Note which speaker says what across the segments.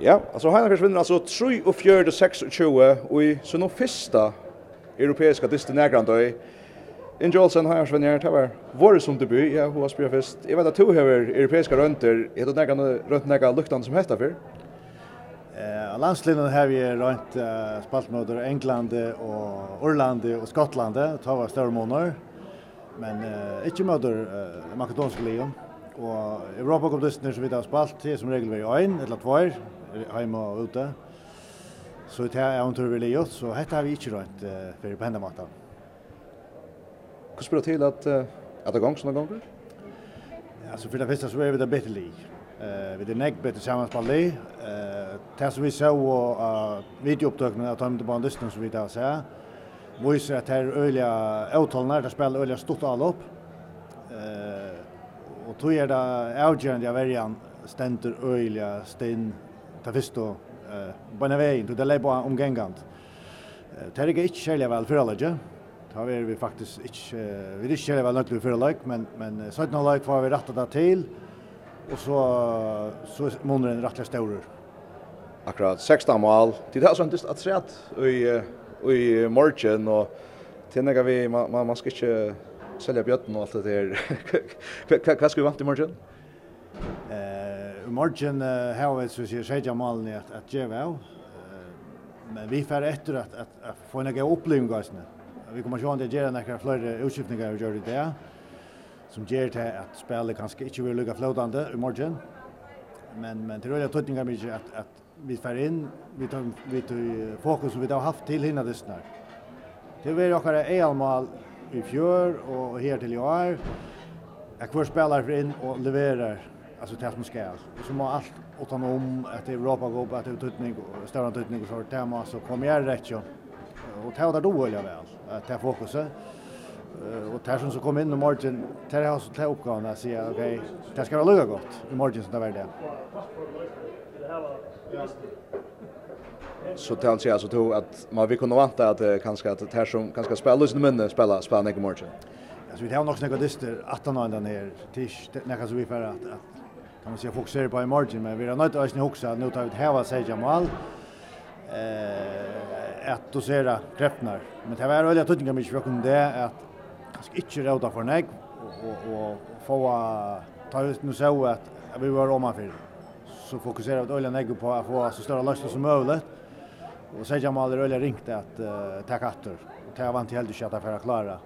Speaker 1: Ja, alltså Heinefjärs vinner alltså 3 och 4 och 6 och 20 och i så nog första europeiska dysten närgrant i In Jolson Heinefjärs vinner det var vår som debut, ja, hon har spelat först. Jag vet att två har europeiska rönter, är det närgrant rönt närgrant luktan som heter för?
Speaker 2: Eh, landslinjen har vi rönt uh, spalt mot England och Irland och Skottland, det var större månader. Men eh, inte mot uh, makedonska ligan. Och Europa kom dysten som vi har spalt, det som regel var är en eller två heima og ute. Så det er en tur veldig gjort, så dette har vi ikke rønt uh, for på hendene måten.
Speaker 1: Hvordan spiller det til at, uh, at det gong sånne ganger?
Speaker 2: Ja, så for det første så er vi det bedre lig. Uh, vi er nekk bedre sammen på lig. Uh, det som vi så og uh, videoopptøkene av tømte på en lysten som vi da ser, viser at det er øyelige avtalene, det spiller øyelige stort alle opp. Uh, og tog er det avgjørende av verjan stender øyelige stinn det visste eh bara vägen då det lär bara Eh Det är inte särskilt väl för alla. Tar vi vi faktiskt inte vi är inte särskilt väl nödvändigt för like men men så att några var får vi rätta det till och så så månaden en rätta stor.
Speaker 1: Akkurat 16 mål. Det har sånt att se att i i morgon och tänker vi man man ska inte sälja bjötten och allt det där. Vad ska vi vänta i morgon?
Speaker 2: Eh i morgen har vi så sier seg malen at at ge av. Men vi fer etter at at, at få en god opplevelse gasne. Vi kommer sjå det gjerne några fler utskiftninger vi gjør det. Som gjør det at spillet kanskje ikke vil lukke flotande i morgen. Men men det roliga tøtningar mye at at vi fer inn, vi tar vi tar fokus vi har haft til hinna dessnar. Det var akkurat EL-mal i fjør og her til i år. Jeg kvar spelare for inn og leverer alltså det som ska och så må allt utan om att Europa går på att utnyttning och större utnyttning och så det måste så kommer jag rätt ju och ta det då väl att ta fokuset och där som så kom in i margin tar jag så ta uppgåvan att säga okej det ska vara lugga gott i margin så där var det
Speaker 1: så tar han sig alltså tror att man vi kunde vänta att kanske att här som kanske spela lösen minne spela spela i morgon
Speaker 2: Alltså vi har nog snackat dyster 18 år har den här tisch när så vi för att kan man säga fokusera på i margin men vi har nöjt oss ni också nu tar ut häva sig Jamal eh att dosera kräftnar men det var väl jag tycker mycket för kunde det att kanske inte råda för nägg och och få ta ut nu så att vi var om för så fokuserar vi öliga nägg på att få så stora löster som möjligt och säga Jamal är öliga ringt att uh, ta katter och ta vant helt att för att klara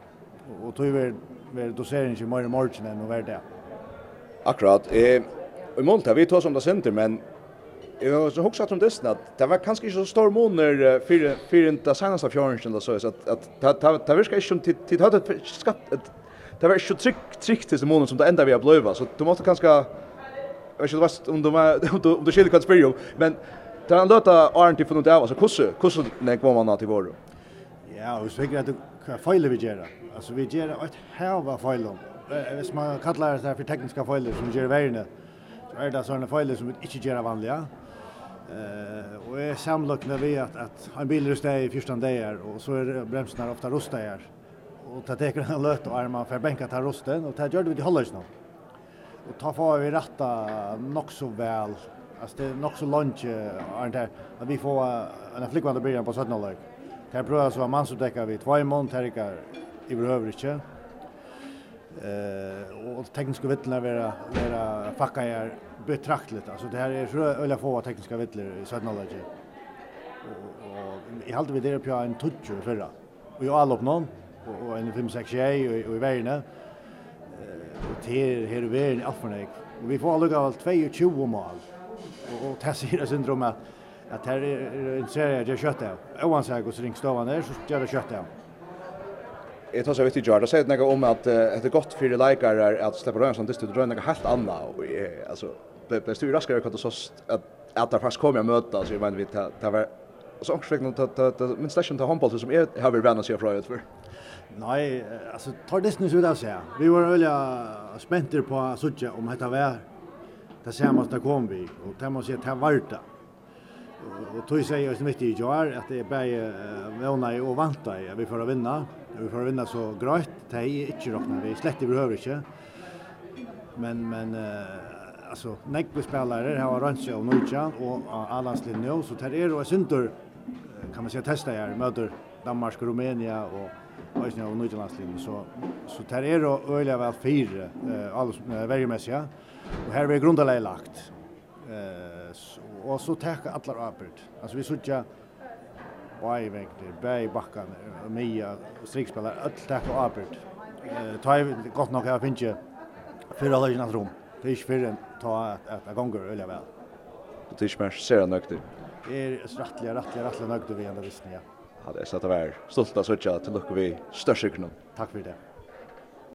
Speaker 2: och, och tog vi doseringen i morgon morgon än och värde
Speaker 1: Akkurat. Eh, i månta, vi tar som det synder, men jag har också om det att det var kanske inte så stor månader för för inte senaste fjärren så så att att ta ta viska inte till till hade skatt ett det var ju trick trick till månaden som det ända vi har blöva så du måste kanske jag vet inte vad om de om de skulle kan spela men det han låta Arnt till från det av, så kusse kusse när kommer man till vår
Speaker 2: Ja, och så fick jag att fejla vi gör. Alltså vi gör ett häva fejl. Hvis man kallar det här för tekniska fejler som gör värre er det sånne feiler som vi ikke gjør vanlige. Uh, og jeg samlokner vi at, at en bil er steg i 14 dager, og så er bremsene ofte rustet her. Og det teker en løt og armen for benka til rusten, og det gjør det vi til holdes nå. Og ta får vi retta nok så vel, altså det er nok så langt, Arne, at vi får en flikkvand til byrjan på 17-årig. Det er prøvd så var mannsutdekker vi tvei måned, det er ikke i behøver ikke eh och tekniska vittlorna vara vara facka är betraktligt. Alltså det här är så öliga få tekniska vittlor i södra Norge och i halde vi det på en touch förra och jag allop någon och en 5 6 och i vägen eh och till här är i alfanek och vi får lugga allt 22 mål och det ser syndrom att att här är en serie jag kött där oavsett hur ringstavan är så gör det kött där
Speaker 1: Jeg tar så vidt i jar, da sier det om at det er godt for leikere at slipper røyene som dyster, du drøyer noe helt annet. Og jeg, altså, ble, ble styr raskere hva du sås at, det faktisk kommer jeg møte, så jeg mener vi, det, var så ångsvekten at min stasjon til håndball som jeg har vært venn å si fra
Speaker 2: ut for. Nei, altså, tar det snus ut av seg. Vi var veldig spenter på å om dette var Det ser man at det kom vi, og det må si at det var det och tog sig oss mitt i jar att det är bäge våna i och vanta i vi får vinna. Vi får vinna så grejt det är inte rockna vi slett behöver inte men men alltså nekve spelare har rönt sig av Norjan och Alans Linjo så där är en syndur kan man säga testa här möter Danmark och Rumänien och Och nu nu last så så tar är det öliga väl fyra eh alltså värjemässiga och här är grundläggande lagt eh och så täcka alla arbet. Alltså vi såg Wai vekter, bei bakkan, Mia, strikspellar, öll takk og arbeidt. Eh, ta er godt nok jeg finner fyrir alle gjennom rom. Det er ikke fyrir enn ta at jeg gonger øyla vel.
Speaker 1: Det er ikke mer sera nøkter?
Speaker 2: Det er rattelig, rattelig, rattelig nøkter vi enn det visste, ja.
Speaker 1: Ja, det er satt av er stolt av søtja til lukke vi størst
Speaker 2: Takk for det.